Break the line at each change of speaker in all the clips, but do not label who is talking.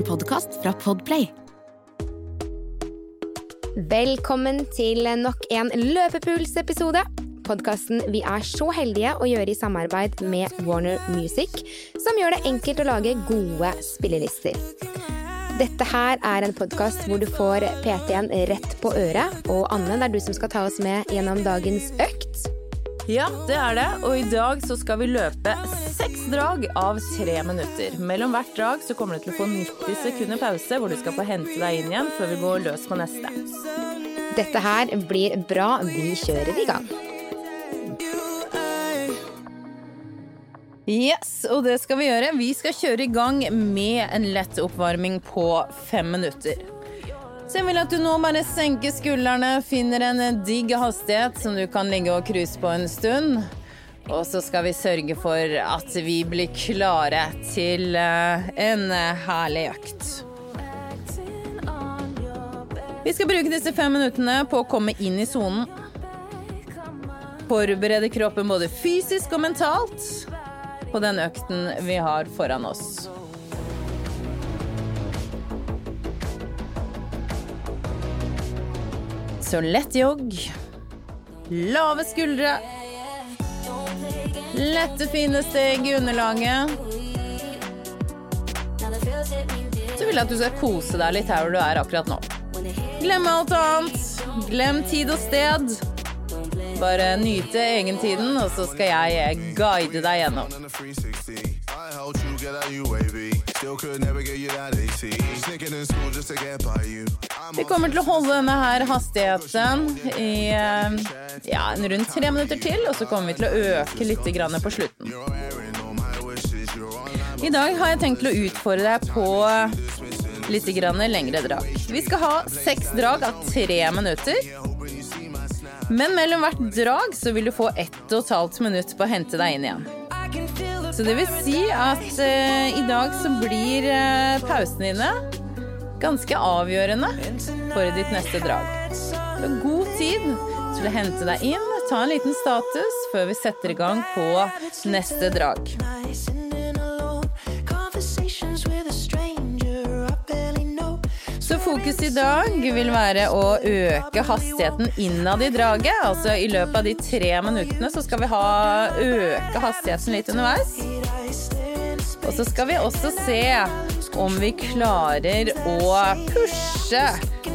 en podkast fra Podplay.
Velkommen til nok en Løpepuls-episode. Podkasten vi er så heldige å gjøre i samarbeid med Warner Music, som gjør det enkelt å lage gode spillelister. Dette her er en podkast hvor du får PT-en rett på øret. Og Anne, det er du som skal ta oss med gjennom dagens økt.
Ja, det er det. Og i dag så skal vi løpe seks drag av tre minutter. Mellom hvert drag så kommer du til å få 90 sekunder pause, hvor du skal få hente deg inn igjen før vi går løs på neste.
Dette her blir bra. Vi kjører i gang.
Yes, og det skal vi gjøre. Vi skal kjøre i gang med en lett oppvarming på fem minutter. Så jeg vil at du nå bare senker skuldrene, finner en digg hastighet som du kan ligge og cruise på en stund. Og så skal vi sørge for at vi blir klare til eh, en herlig økt. Vi skal bruke disse fem minuttene på å komme inn i sonen. Forberede kroppen både fysisk og mentalt på den økten vi har foran oss. Så lett jogg. Lave skuldre. Lette, fine steg i underlaget. Så vil jeg at du skal kose deg litt her hvor du er akkurat nå. Glem alt annet. Glem tid og sted. Bare nyte egentiden, og så skal jeg guide deg gjennom. Vi kommer til å holde denne her hastigheten i ja, rundt tre minutter til, og så kommer vi til å øke litt på slutten. I dag har jeg tenkt til å utfordre deg på litt lengre drag. Vi skal ha seks drag av tre minutter. Men mellom hvert drag så vil du få ett og et halvt minutt på å hente deg inn igjen. Så det vil si at uh, i dag så blir uh, pausene dine ganske avgjørende for ditt neste drag. Har god tid til å hente deg inn, ta en liten status før vi setter i gang på neste drag. Fokus i dag vil være å øke hastigheten innad i draget. Altså i løpet av de tre minuttene så skal vi ha øke hastigheten litt underveis. Og så skal vi også se om vi klarer å pushe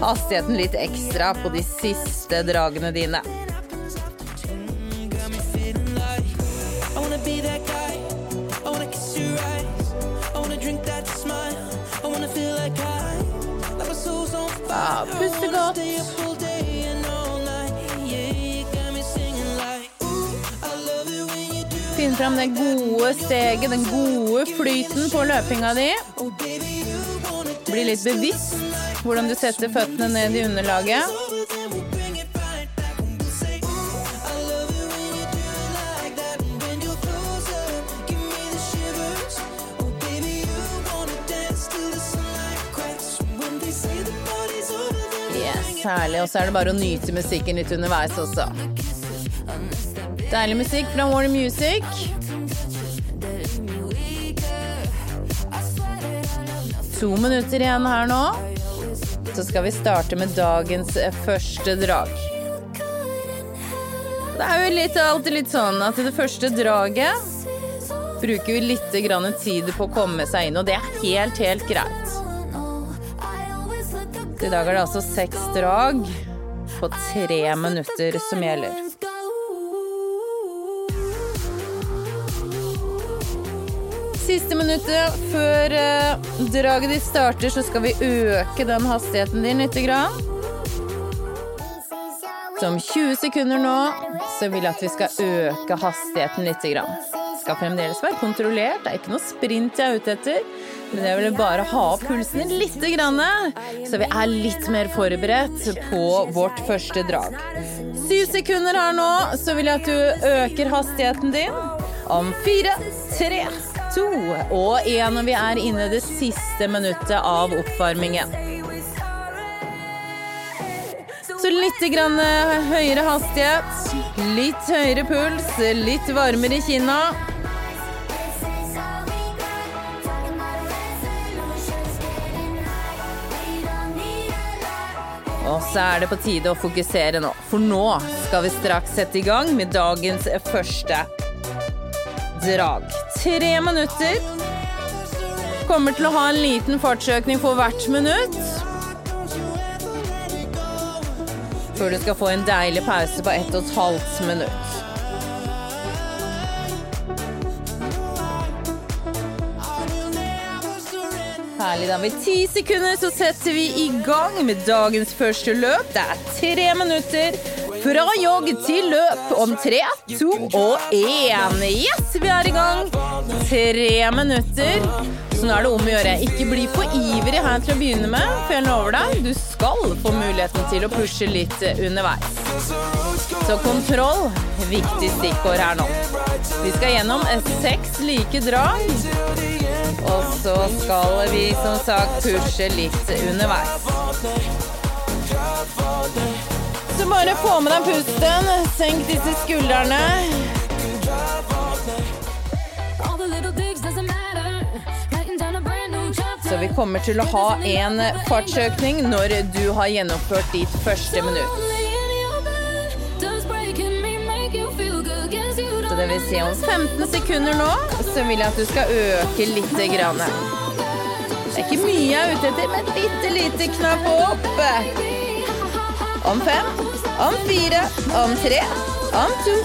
hastigheten litt ekstra på de siste dragene dine. Ja, puste godt. Finn fram det gode steget, den gode flyten på løpinga di. Bli litt bevisst hvordan du setter føttene ned i underlaget. Herlig. Og så er det bare å nyte musikken litt underveis også. Deilig musikk fra Warner Music. To minutter igjen her nå. Så skal vi starte med dagens første drag. Det er jo litt, alltid litt sånn at det første draget bruker vi litt tid på å komme seg inn, og det er helt, helt greit. I dag er det altså seks drag på tre minutter som gjelder. Siste minuttet før eh, draget ditt starter, så skal vi øke den hastigheten din litt. Så om 20 sekunder nå så vil jeg at vi skal øke hastigheten litt. Det skal fremdeles være kontrollert, det er ikke noe sprint jeg er ute etter. Men jeg vil bare ha opp pulsen litt, så vi er litt mer forberedt på vårt første drag. Syv sekunder her nå, så vil jeg at du øker hastigheten din. Om fire, tre, to og én, når vi er inne i det siste minuttet av oppvarmingen. Så litt grann høyere hastighet, litt høyere puls, litt varmere i kinna. Og så er det på tide å fokusere nå, for nå skal vi straks sette i gang med dagens første drag. Tre minutter. Kommer til å ha en liten fartsøkning for hvert minutt. Før du skal få en deilig pause på ett og et halvt minutt. Herlig. Da Med ti sekunder, så setter vi i gang med dagens første løp. Det er tre minutter fra jogg til løp om tre, to og én. Yes, vi er i gang. Tre minutter. Så nå er det om å gjøre. Ikke bli for ivrig her til å begynne med, for jeg lover deg, du skal få muligheten til å pushe litt underveis. Så kontroll, viktig stikkord her nå. Vi skal gjennom seks like drag. Og så skal vi som sagt pushe litt underveis. Så bare få med deg pusten. Senk disse skuldrene. Så vi kommer til å ha en fartsøkning når du har gjennomført ditt første minutt. Det vil si om 15 sekunder nå, så vil jeg at du skal øke lite grann. Det er ikke mye jeg er ute etter, men bitte lite knapp opp. Om fem, om fire, om tre, om to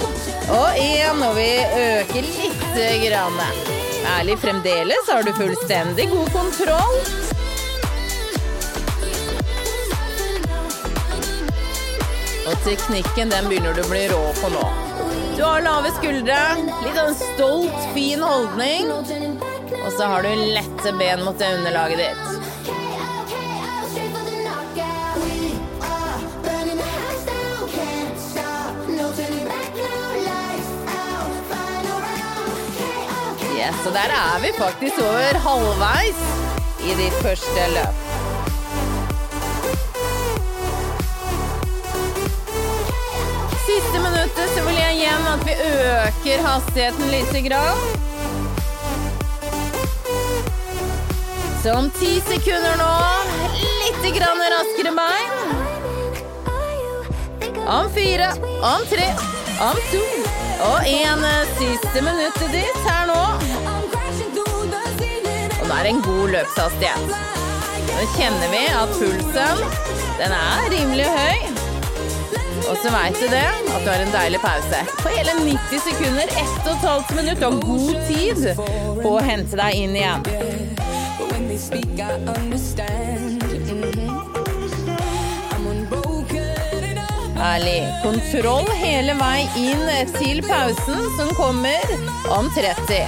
og én. Og vi øker lite grann. Ærlig, fremdeles har du fullstendig god kontroll. Og teknikken den begynner du å bli rå på nå. Du har lave skuldre, litt sånn stolt, fin holdning. Og så har du lette ben mot det underlaget ditt. Yes, og der er vi faktisk over halvveis i ditt første løp. At vi øker hastigheten lite grann. Så om ti sekunder nå, litt grann raskere bein. Om fire, om tre, om to og én. Siste minuttet ditt her nå. Og nå er det en god løpshastighet. Nå kjenner vi at pulsen, den er rimelig høy. Og så veit du det, at du har en deilig pause. På hele 90 sekunder, 1 12 minutter. og god tid på å hente deg inn igjen. Ærlig. Kontroll hele vei inn til pausen, som kommer om 30. Det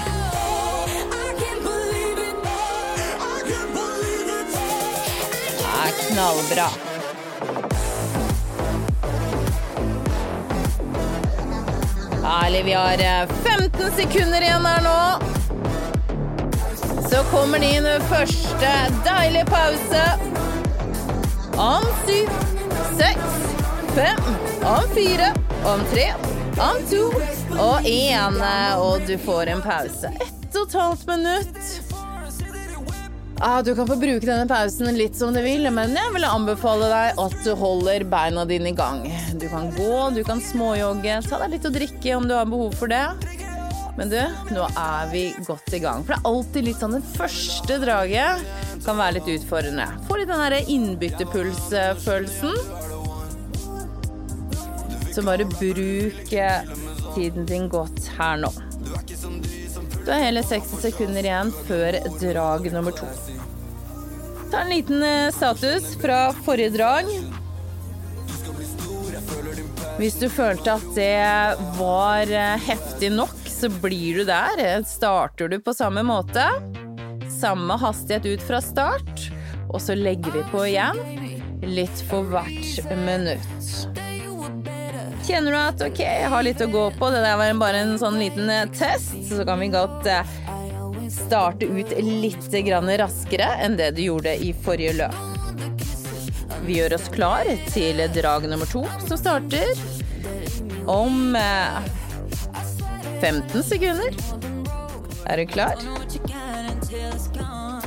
er knallbra. Herlig. Vi har 15 sekunder igjen her nå. Så kommer din første deilige pause. Om syv, seks, fem, om fire, om tre, om to og én. Og du får en pause. Ett og et halvt minutt. Ah, du kan få bruke denne pausen litt som du vil, men jeg vil anbefale deg at du holder beina dine i gang. Du kan gå, du kan småjogge, ta deg litt å drikke om du har behov for det. Men du, nå er vi godt i gang. For det er alltid litt sånn det første draget kan være litt utfordrende. Få litt den derre innbytterpulsfølelsen. Så bare bruk tiden din godt her nå. Du har hele 60 sekunder igjen før drag nummer to. Ta en liten status fra forrige drag. Hvis du følte at det var heftig nok, så blir du der. Starter du på samme måte. Samme hastighet ut fra start. Og så legger vi på igjen. Litt for hvert minutt. Kjenner du at ok, jeg har litt å gå på, det der var bare en sånn liten test, så kan vi godt starte ut litt raskere enn det du gjorde i forrige løp. Vi gjør oss klar til drag nummer to, som starter om 15 sekunder. Er du klar?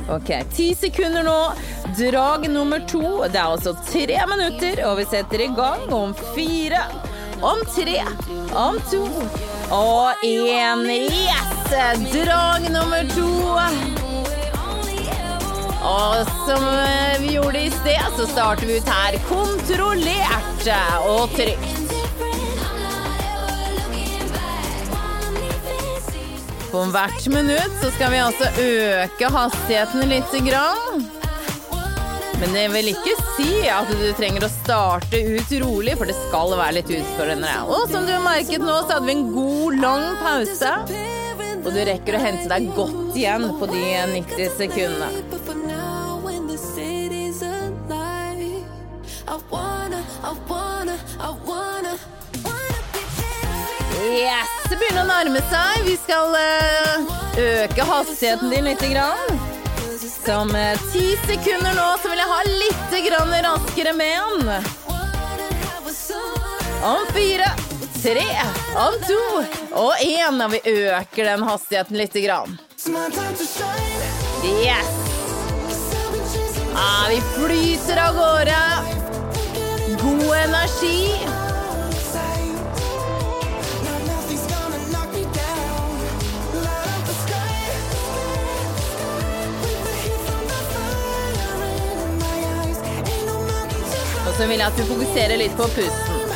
Ok, ti sekunder nå. Drag nummer to. Det er altså tre minutter, og vi setter i gang om fire, om tre, om to og én. Yes! Drag nummer to. Og som vi gjorde i sted, så starter vi ut her kontrollert og trygt. På hvert minutt så skal vi altså øke hastigheten lite Grann. Men det vil ikke si at du trenger å starte ut rolig, for det skal være litt utfordrende. Og som du har merket nå, så hadde vi en god, lang pause. Og du rekker å hente deg godt igjen på de 90 sekundene. Yes, det begynner å nærme seg. Vi skal uh, øke hastigheten din lite grann. Som om ti sekunder nå så vil jeg ha litt grann raskere med. Om fire, tre, om to og én. Og vi øker den hastigheten lite grann. Yes. Ah, vi flyter av gårde. God energi. Og så vil at vi fokuserer litt på pusten.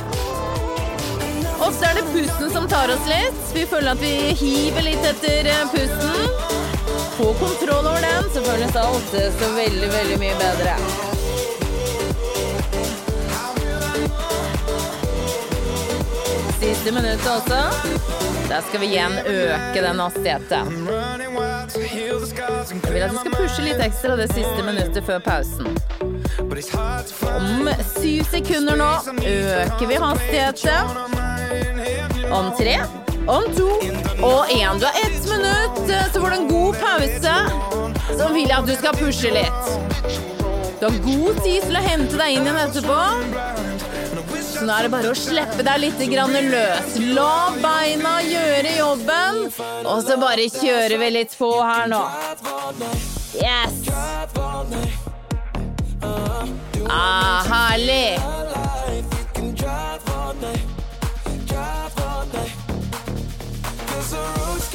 Ofte er det pusten som tar oss litt. Vi føler at vi hiver litt etter eh, pusten. Få kontroll over den, så føles alt så veldig, veldig mye bedre. Siste minuttet også. Der skal vi igjen øke den hastigheten. Jeg vil at du skal pushe litt ekstra det siste minuttet før pausen. Om syv sekunder nå øker vi hastigheten. Om tre, om to og én. Du har ett minutt, så får du en god pause. Så vil jeg at du skal pushe litt. Du har god tid til å hente deg inn igjen etterpå. Så nå er det bare å slippe deg litt løs. La beina gjøre jobben, og så bare kjører vi litt på her nå. Yes! Ah, herlig!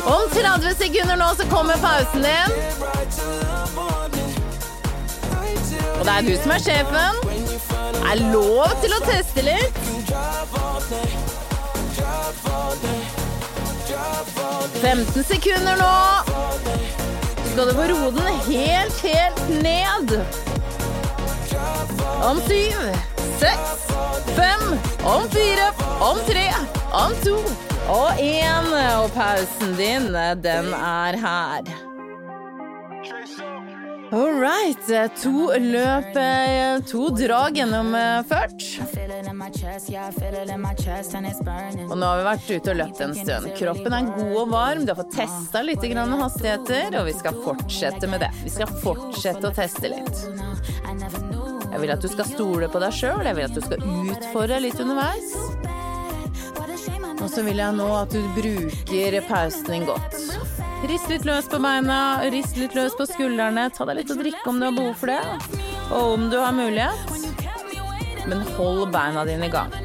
Om 30 sekunder nå så kommer pausen din. Og det er du som er sjefen. Det er lov til å teste litt. 15 sekunder nå. Så skal du få roe den helt, helt ned. Om syv, seks, fem, om fire, om tre, om to og én. Og pausen din, den er her. All right. To løp, to drag gjennomført. Og nå har vi vært ute og løpt en stund. Kroppen er god og varm, du har fått testa litt hastigheter, og vi skal fortsette med det. Vi skal fortsette å teste litt. Jeg vil at du skal stole på deg sjøl, jeg vil at du skal utfordre litt underveis. Og så vil jeg nå at du bruker pausen din godt. Rist litt løs på beina, rist litt løs på skuldrene. Ta deg litt å drikke om du har behov for det, og om du har mulighet. Men hold beina dine i gang.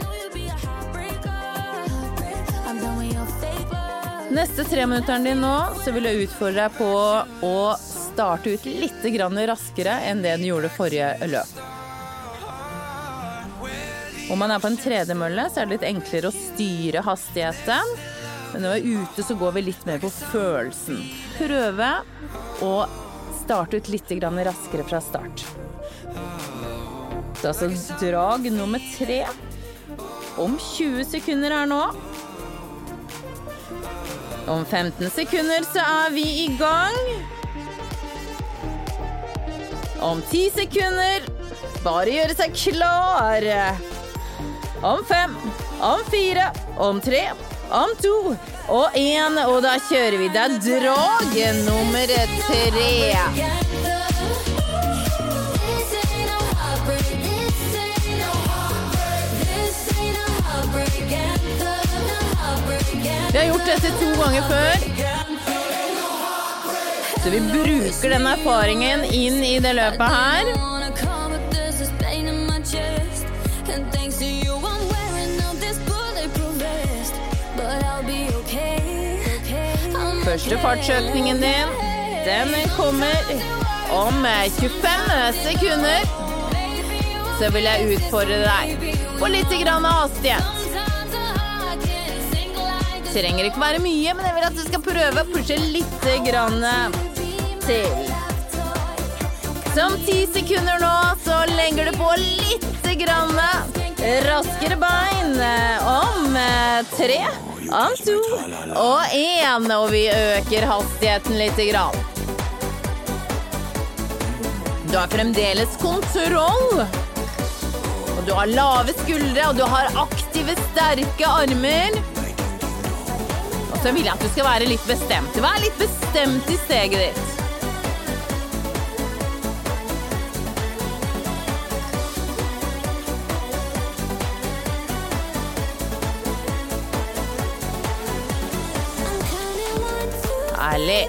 Neste treminutteren din nå, så vil jeg utfordre deg på å starte ut litt raskere enn det den gjorde forrige løp. Om man er på en tredemølle, så er det litt enklere å styre hastigheten. Men når vi er ute, så går vi litt mer på følelsen. Prøve å starte ut litt raskere fra start. Er altså drag nummer tre. Om 20 sekunder her nå. Om 15 sekunder så er vi i gang. Om 10 sekunder bare gjøre seg klar. Om fem, om fire, om tre, om to og én. Og da kjører vi. Det er drag nummer tre. Vi har gjort dette to ganger før. Så vi bruker den erfaringen inn i det løpet her. Første fartsøkningen din, den kommer om 25 sekunder. Så vil jeg utfordre deg på litt grann hastighet. Trenger ikke være mye, men jeg vil at du skal prøve å pushe litt grann til. Som ti sekunder nå, så legger du på litt grann raskere bein. Om tre, om to og én. Og vi øker hastigheten lite grann. Du har fremdeles kontroll. Og du har lave skuldre, og du har aktive, sterke armer. Og så vil jeg at du skal være litt bestemt. Vær litt bestemt i steget ditt. Herlig.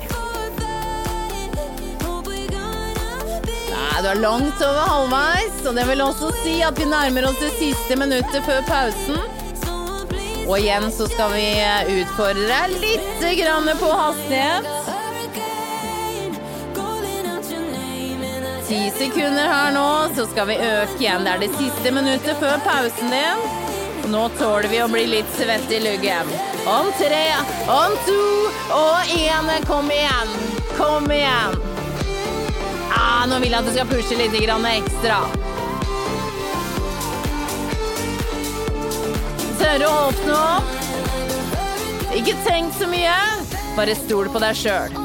Nei, du er langt over halvveis, og det vil også si at vi nærmer oss det siste minuttet før pausen. Og igjen så skal vi utfordre litt grann på hastighet. Ti sekunder her nå, så skal vi øke igjen. Det er det siste minuttet før pausen din. Nå tåler vi å bli litt svette i luggen. Om tre, om to og én. Kom igjen. Kom igjen. Ah, nå vil jeg at du skal pushe litt ekstra. Tørre å åpne opp. Ikke tenk så mye. Bare stol på deg sjøl.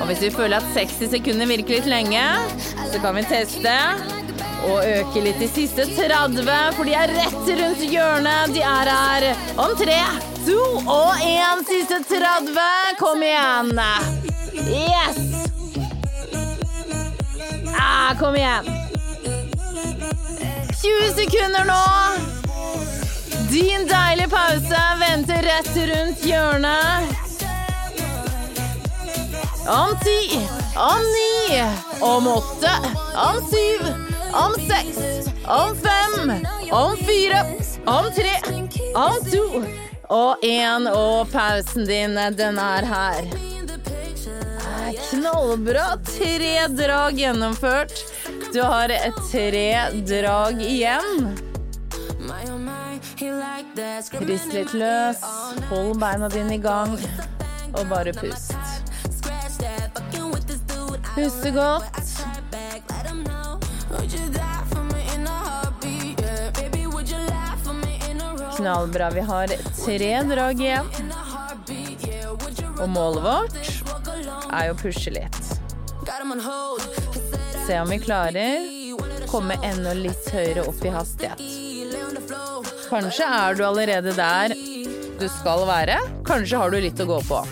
Og hvis vi føler at 60 sekunder virker litt lenge, så kan vi teste og øke litt de siste 30, for de er rett rundt hjørnet. De er her om tre, to og én. Siste 30. Kom igjen. Yes! Ah, kom igjen. 20 sekunder nå. Din deilige pause venter rett rundt hjørnet. Om ti, om ni, om åtte, om syv, om seks, om fem, om fire, om tre, om to og én. Og pausen din, den er her. Knallbra. Tre drag gjennomført. Du har tre drag igjen. Rist litt løs, hold beina dine i gang, og bare pust. Puste godt. Knallbra. Vi har tre drag igjen. Og målet vårt er å pushe litt. Se om vi klarer komme enda litt høyere opp i hastighet. Kanskje er du allerede der du skal være. Kanskje har du litt å gå på.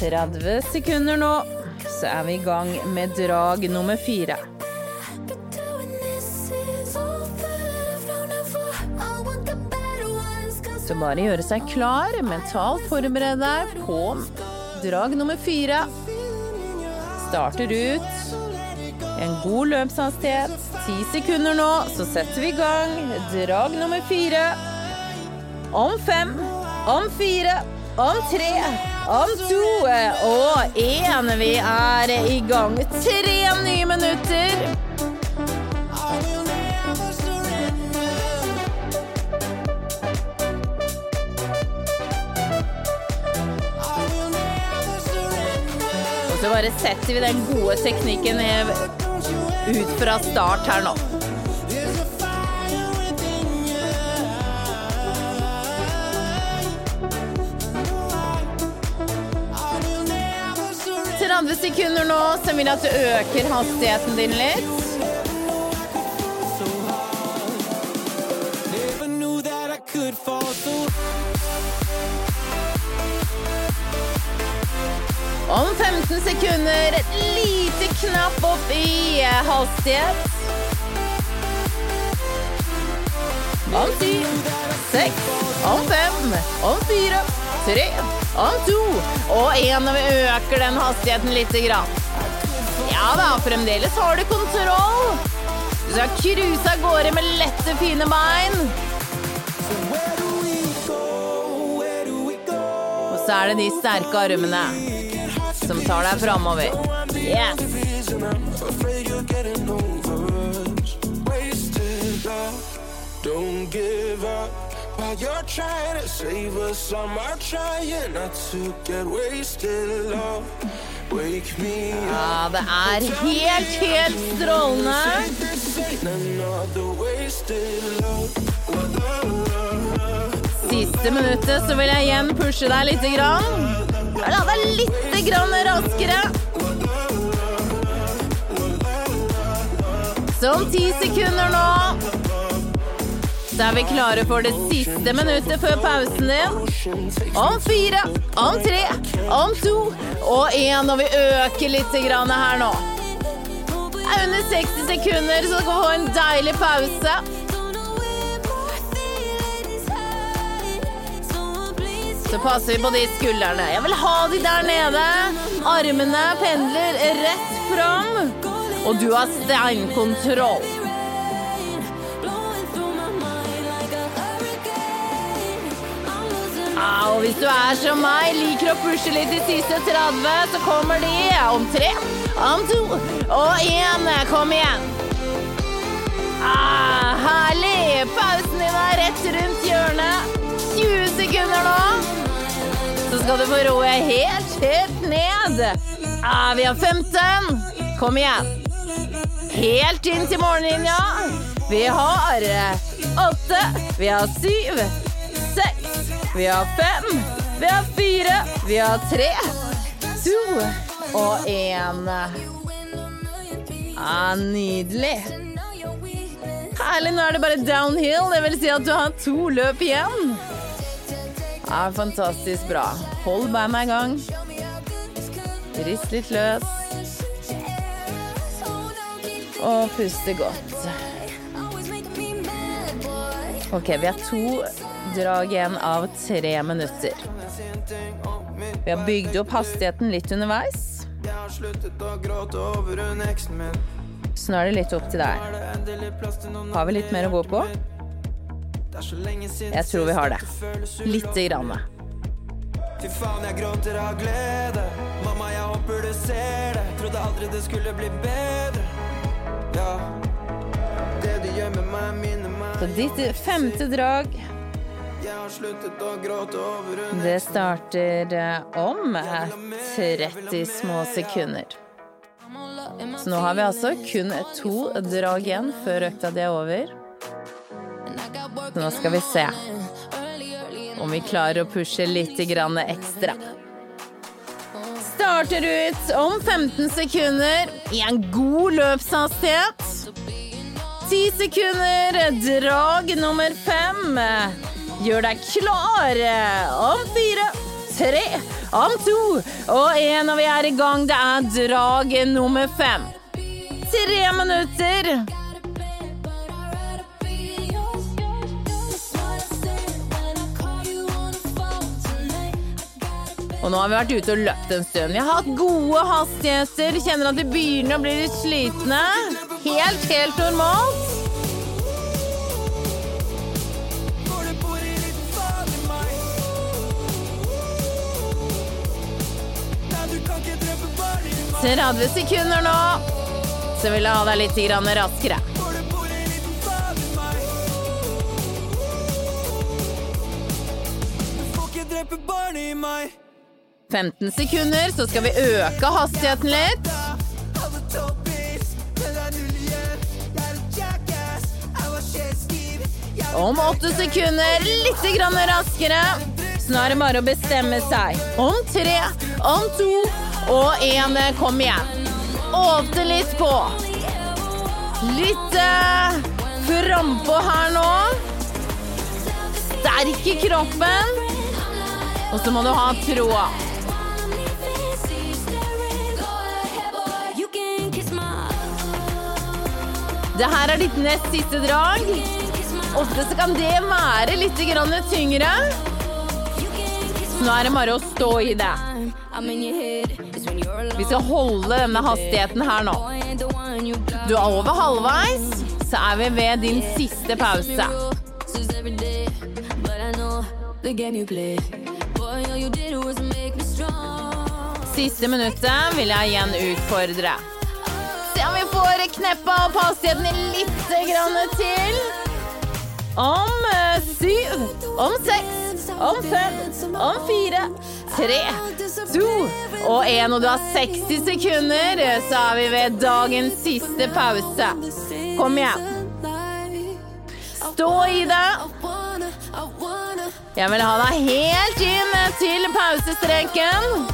Tredve sekunder nå, så er vi i gang med drag nummer fire. Så bare gjøre seg klar, mentalt forberede deg på drag nummer fire. Starter ut en god løpshastighet. Ti sekunder nå, så setter vi i gang. Drag nummer fire. Om fem, om fire, om tre, om to og én. Vi er i gang. Tre nye minutter. Og så bare setter vi den gode teknikken ut fra start her nå. Andre sekunder nå, så vil jeg at du øker hastigheten din litt. Om 15 sekunder et lite knapp opp i hastighet. Om ti, seks, om fem, om fire, tre, om to og én når vi øker den hastigheten lite grann. Ja da, fremdeles har du kontroll. Du skal cruise av gårde med lette, fine bein. Og så er det de sterke armene som tar deg framover. Yes.
Don't give up while you're trying to save us. I'm trying not to get wasted, love. Wake me up.
Ja, det er helt, helt strålende. Siste minuttet så vil jeg igjen pushe deg lite grann. La deg lite grann raskere. Sånn ti sekunder nå er vi klare for det siste minuttet før pausen din. Om fire, om tre, om to og én og vi øker litt her nå. Det er under 60 sekunder, så du kan få en deilig pause. Så passer vi på de skuldrene. Jeg vil ha de der nede. Armene pendler rett fram. Og du har steinkontroll. Og hvis du er som meg, liker å pushe litt de siste 30, så kommer de om tre, om to og én. Kom igjen. Ah, herlig! Pausen din er rett rundt hjørnet. 20 sekunder nå. Så skal du få roe helt, helt ned. Ah, vi har 15. Kom igjen. Helt inn til morgenlinja. Vi har åtte. Vi har syv. Vi har fem. Vi har fire. Vi har tre. To og én. Ah, nydelig. Herlig, nå er det bare downhill. Det vil si at du har to løp igjen. Ah, fantastisk bra. Hold beina i gang. Rist litt løs. Og puste godt. Ok, vi har to drag igjen av tre minutter. Vi har bygd opp hastigheten litt underveis. Så nå er det litt opp til deg. Har vi litt mer å gå på? Jeg tror vi har det. Lite grann.
Fy faen, jeg gråter av glede. Mamma, jeg håper du ser det. Trodde aldri det skulle bli bedre. Ja. Det du gjør med meg, minner meg
Så ditt femte drag, det starter eh, om eh, 30 små sekunder. Så nå har vi altså kun to drag igjen før økta di er over. Så nå skal vi se om vi klarer å pushe litt ekstra. Starter ut om 15 sekunder i en god løpshastighet. 10 sekunder, drag nummer fem. Gjør deg klar. Om fire, tre, om to og én, og vi er i gang. Det er drag nummer fem. Tre minutter. Og nå har vi vært ute og løpt en stund. Vi har hatt gode hastigheter. Kjenner at vi begynner å bli litt slitne. Helt, helt normalt. 30 sekunder nå. Så vil jeg ha deg litt raskere.
Meg. Du får ikke drepe barn i meg.
15 sekunder, så skal vi øke hastigheten litt. Om 8 sekunder, litt raskere. Nå er det bare å bestemme seg. Om tre, om to og en eh, kom igjen. Åpne litt på. Litt eh, frampå her nå. Sterk i kroppen. Og så må du ha tråd Det her er ditt nest siste drag. Ofte så kan det være litt tyngre. Nå er det bare å stå i det. Vi skal holde denne hastigheten her nå. Du er over halvveis, så er vi ved din siste pause. Siste minuttet vil jeg igjen utfordre. Se om vi får kneppa opp hastigheten litt grann til. Om eh, syv, om seks, om fem, om fire, tre, to og én. Og du har 60 sekunder, så er vi ved dagens siste pause. Kom igjen. Stå i det. Jeg vil ha deg helt inn til pausestreken.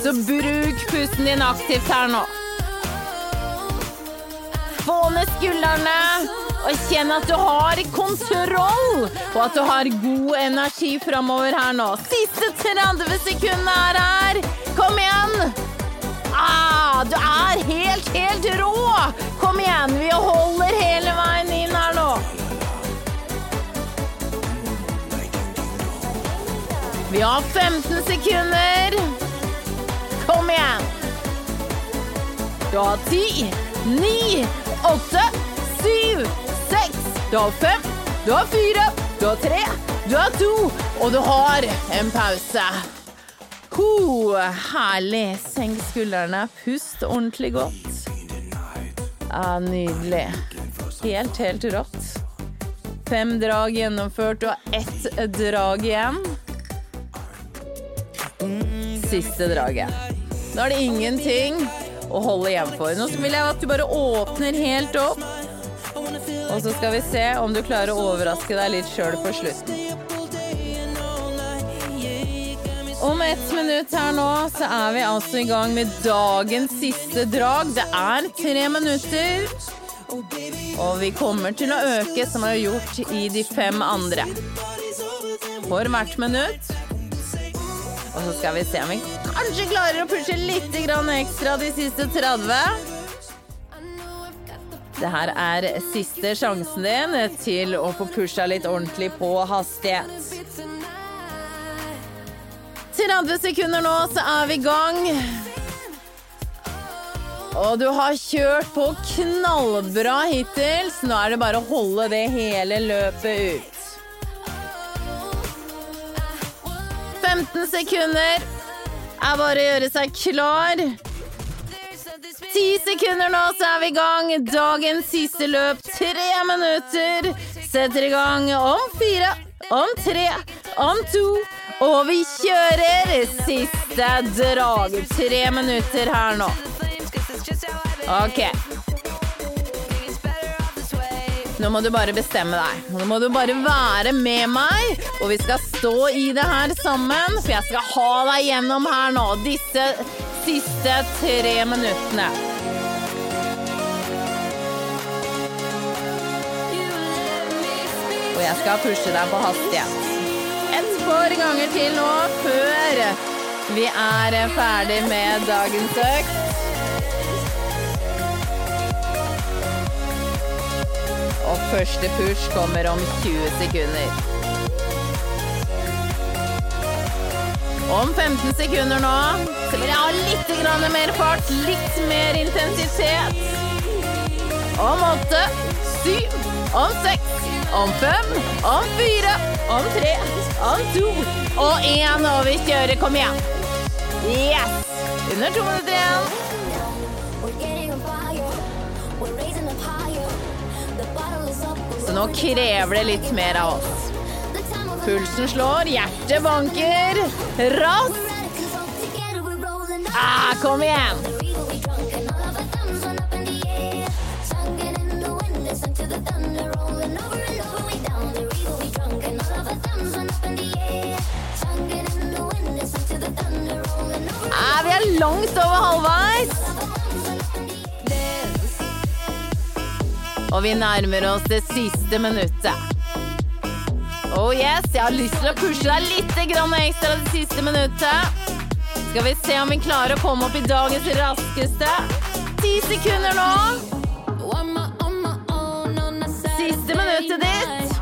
Så bruk pusten din aktivt her nå. Få ned skuldrene og kjenn at du har kontroll, og at du har god energi framover her nå. Siste 30 sekundene er her. Kom igjen! Ah, du er helt, helt rå! Kom igjen, vi holder hele veien inn her nå. Vi har 15 sekunder. Kom igjen. Du har ti, ni, åtte, syv, seks. Du har fem, du har fire, du har tre, du har to, og du har en pause. Ho, herlig. Senk skuldrene. Pust ordentlig godt. Ja, nydelig. Helt, helt rått. Fem drag gjennomført. Du har ett drag igjen. Siste draget. Nå er det ingenting å holde igjen for. Nå vil jeg at du bare åpner helt opp. Og så skal vi se om du klarer å overraske deg litt sjøl på slutten. Om ett minutt her nå, så er vi altså i gang med dagens siste drag. Det er tre minutter. Og vi kommer til å øke, som vi har gjort i de fem andre. For hvert minutt. Og så skal vi se om vi kanskje klarer å pushe litt ekstra de siste 30. Det her er siste sjansen din til å få pusha litt ordentlig på hastighet. 30 sekunder nå, så er vi i gang. Og du har kjørt på knallbra hittil, så nå er det bare å holde det hele løpet ut. 15 sekunder er bare å gjøre seg klar. 10 sekunder nå, så er vi i gang. Dagens siste løp, tre minutter. Setter i gang om fire, om tre, om to. Og vi kjører siste drag. Tre minutter her nå. OK. Nå må du bare bestemme deg. Nå må du bare være med meg, og vi skal stå i det her sammen. For jeg skal ha deg gjennom her nå, disse siste tre minuttene. Og jeg skal pushe deg på hastighet. Et par ganger til nå før vi er ferdig med dagens økt. Og første push kommer om 20 sekunder. Om 15 sekunder nå så vil jeg ha litt mer fart, litt mer intensitet. Om åtte, syv, om seks, om fem, om fire, om tre, om to og én. Og vi kjører. Kom igjen. Yes! Under to minutter igjen. Så nå krever det litt mer av oss. Pulsen slår, hjertet banker. Raskt! Ah, kom igjen! Ah, vi er langt over halvveis. Og vi nærmer oss det siste minuttet. Oh yes, jeg har lyst til å pushe deg litt ekstra det siste minuttet. Skal vi se om vi klarer å komme opp i dagens raskeste. Ti sekunder nå. Siste minuttet ditt.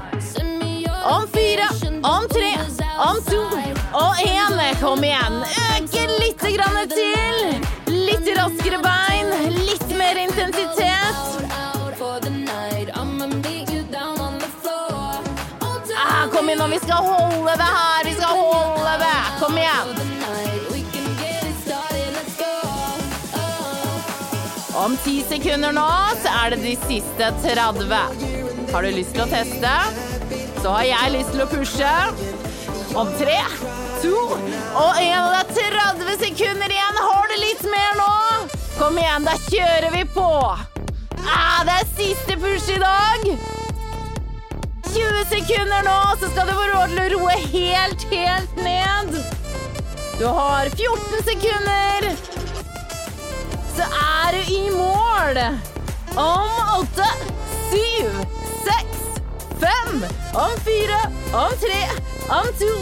Om fire, om tre, om to og én. Kom igjen. Øke litt til. Litt raskere bein. Litt mer intensitet. Skal holde det her. Vi skal holde det. Kom igjen. Om ti sekunder nå så er det de siste 30. Har du lyst til å teste? Så har jeg lyst til å pushe. Om tre, to og én. Det er 30 sekunder igjen. Har du litt mer nå? Kom igjen, da kjører vi på. Ah, det er siste push i dag. 20 sekunder nå, så skal du få råd til å roe helt, helt ned. Du har 14 sekunder. Så er du i mål. Om åtte, syv, seks, fem, om fire, om tre, om to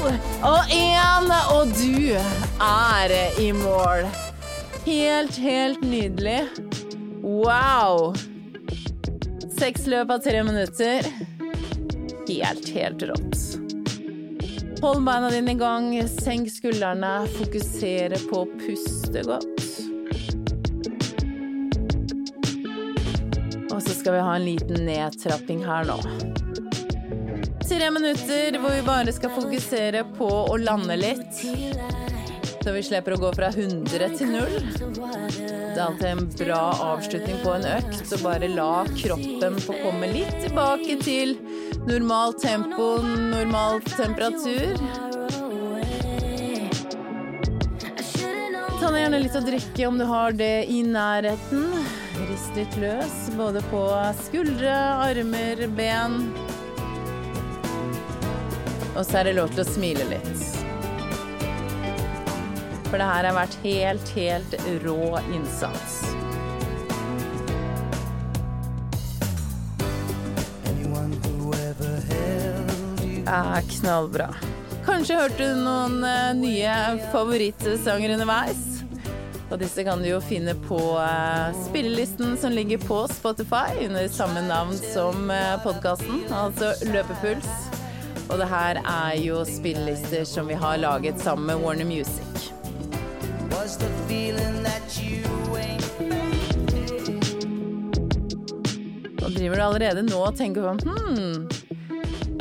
og én. Og du er i mål. Helt, helt nydelig. Wow. Seks løp av tre minutter. Helt, helt rått. Hold beina dine i gang, senk skuldrene, fokusere på å puste godt. Og så skal vi ha en liten nedtrapping her nå. Tre minutter hvor vi bare skal fokusere på å lande litt. Så vi slipper å gå fra 100 til 0. Det er alltid en bra avslutning på en økt, så bare la kroppen få komme litt tilbake til normalt tempo, normal temperatur. Ta gjerne litt å drikke om du har det i nærheten. Rist litt løs, både på skuldre, armer, ben. Og så er det lov til å smile litt. For det her har vært helt, helt rå innsats. Ja, knallbra. Kanskje hørte du noen eh, nye favorittsanger underveis? Og disse kan du jo finne på eh, spillelisten som ligger på Spotify under samme navn som uh, podkasten, altså Løpepuls. Og det her er jo spillelister som vi har laget sammen med Warner Music. Og driver du allerede nå og tenker på hmm,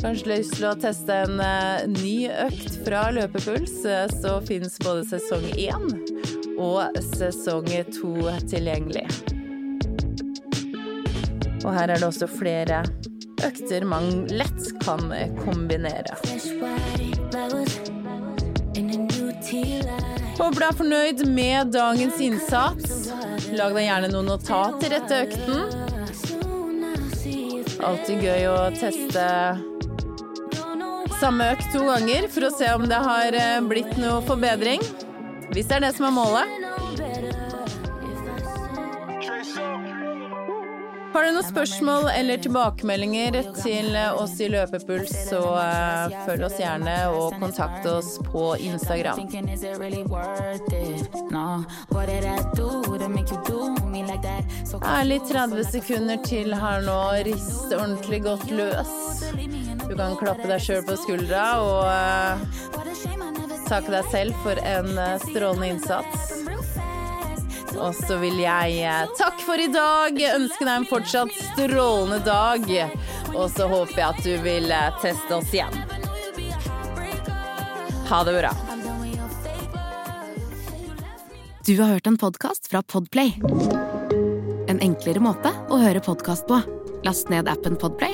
kanskje lyst til å teste en uh, ny økt fra Løpepuls, uh, så finnes både sesong én og sesong to tilgjengelig. Og her er det også flere økter man lett kan kombinere. Håper du er fornøyd med dagens innsats. Lag deg gjerne noen notat til dette økten. Alltid gøy å teste samme økt to ganger for å se om det har eh, blitt noe forbedring. Hvis det er det som er målet. Har du noen spørsmål eller tilbakemeldinger til oss i Løpepuls, så uh, følg oss gjerne og kontakt oss på Instagram. Ærlig 30 sekunder til her nå. Rist ordentlig godt løs. Du kan klappe deg sjøl på skuldra og uh, takke deg selv for en uh, strålende innsats. Og så vil jeg uh, takke for i dag, ønske deg en fortsatt strålende dag. Og så håper jeg at du vil teste oss igjen. Ha det bra.
Du har hørt en podkast fra Podplay. En enklere måte å høre podkast på. Last ned appen Podplay,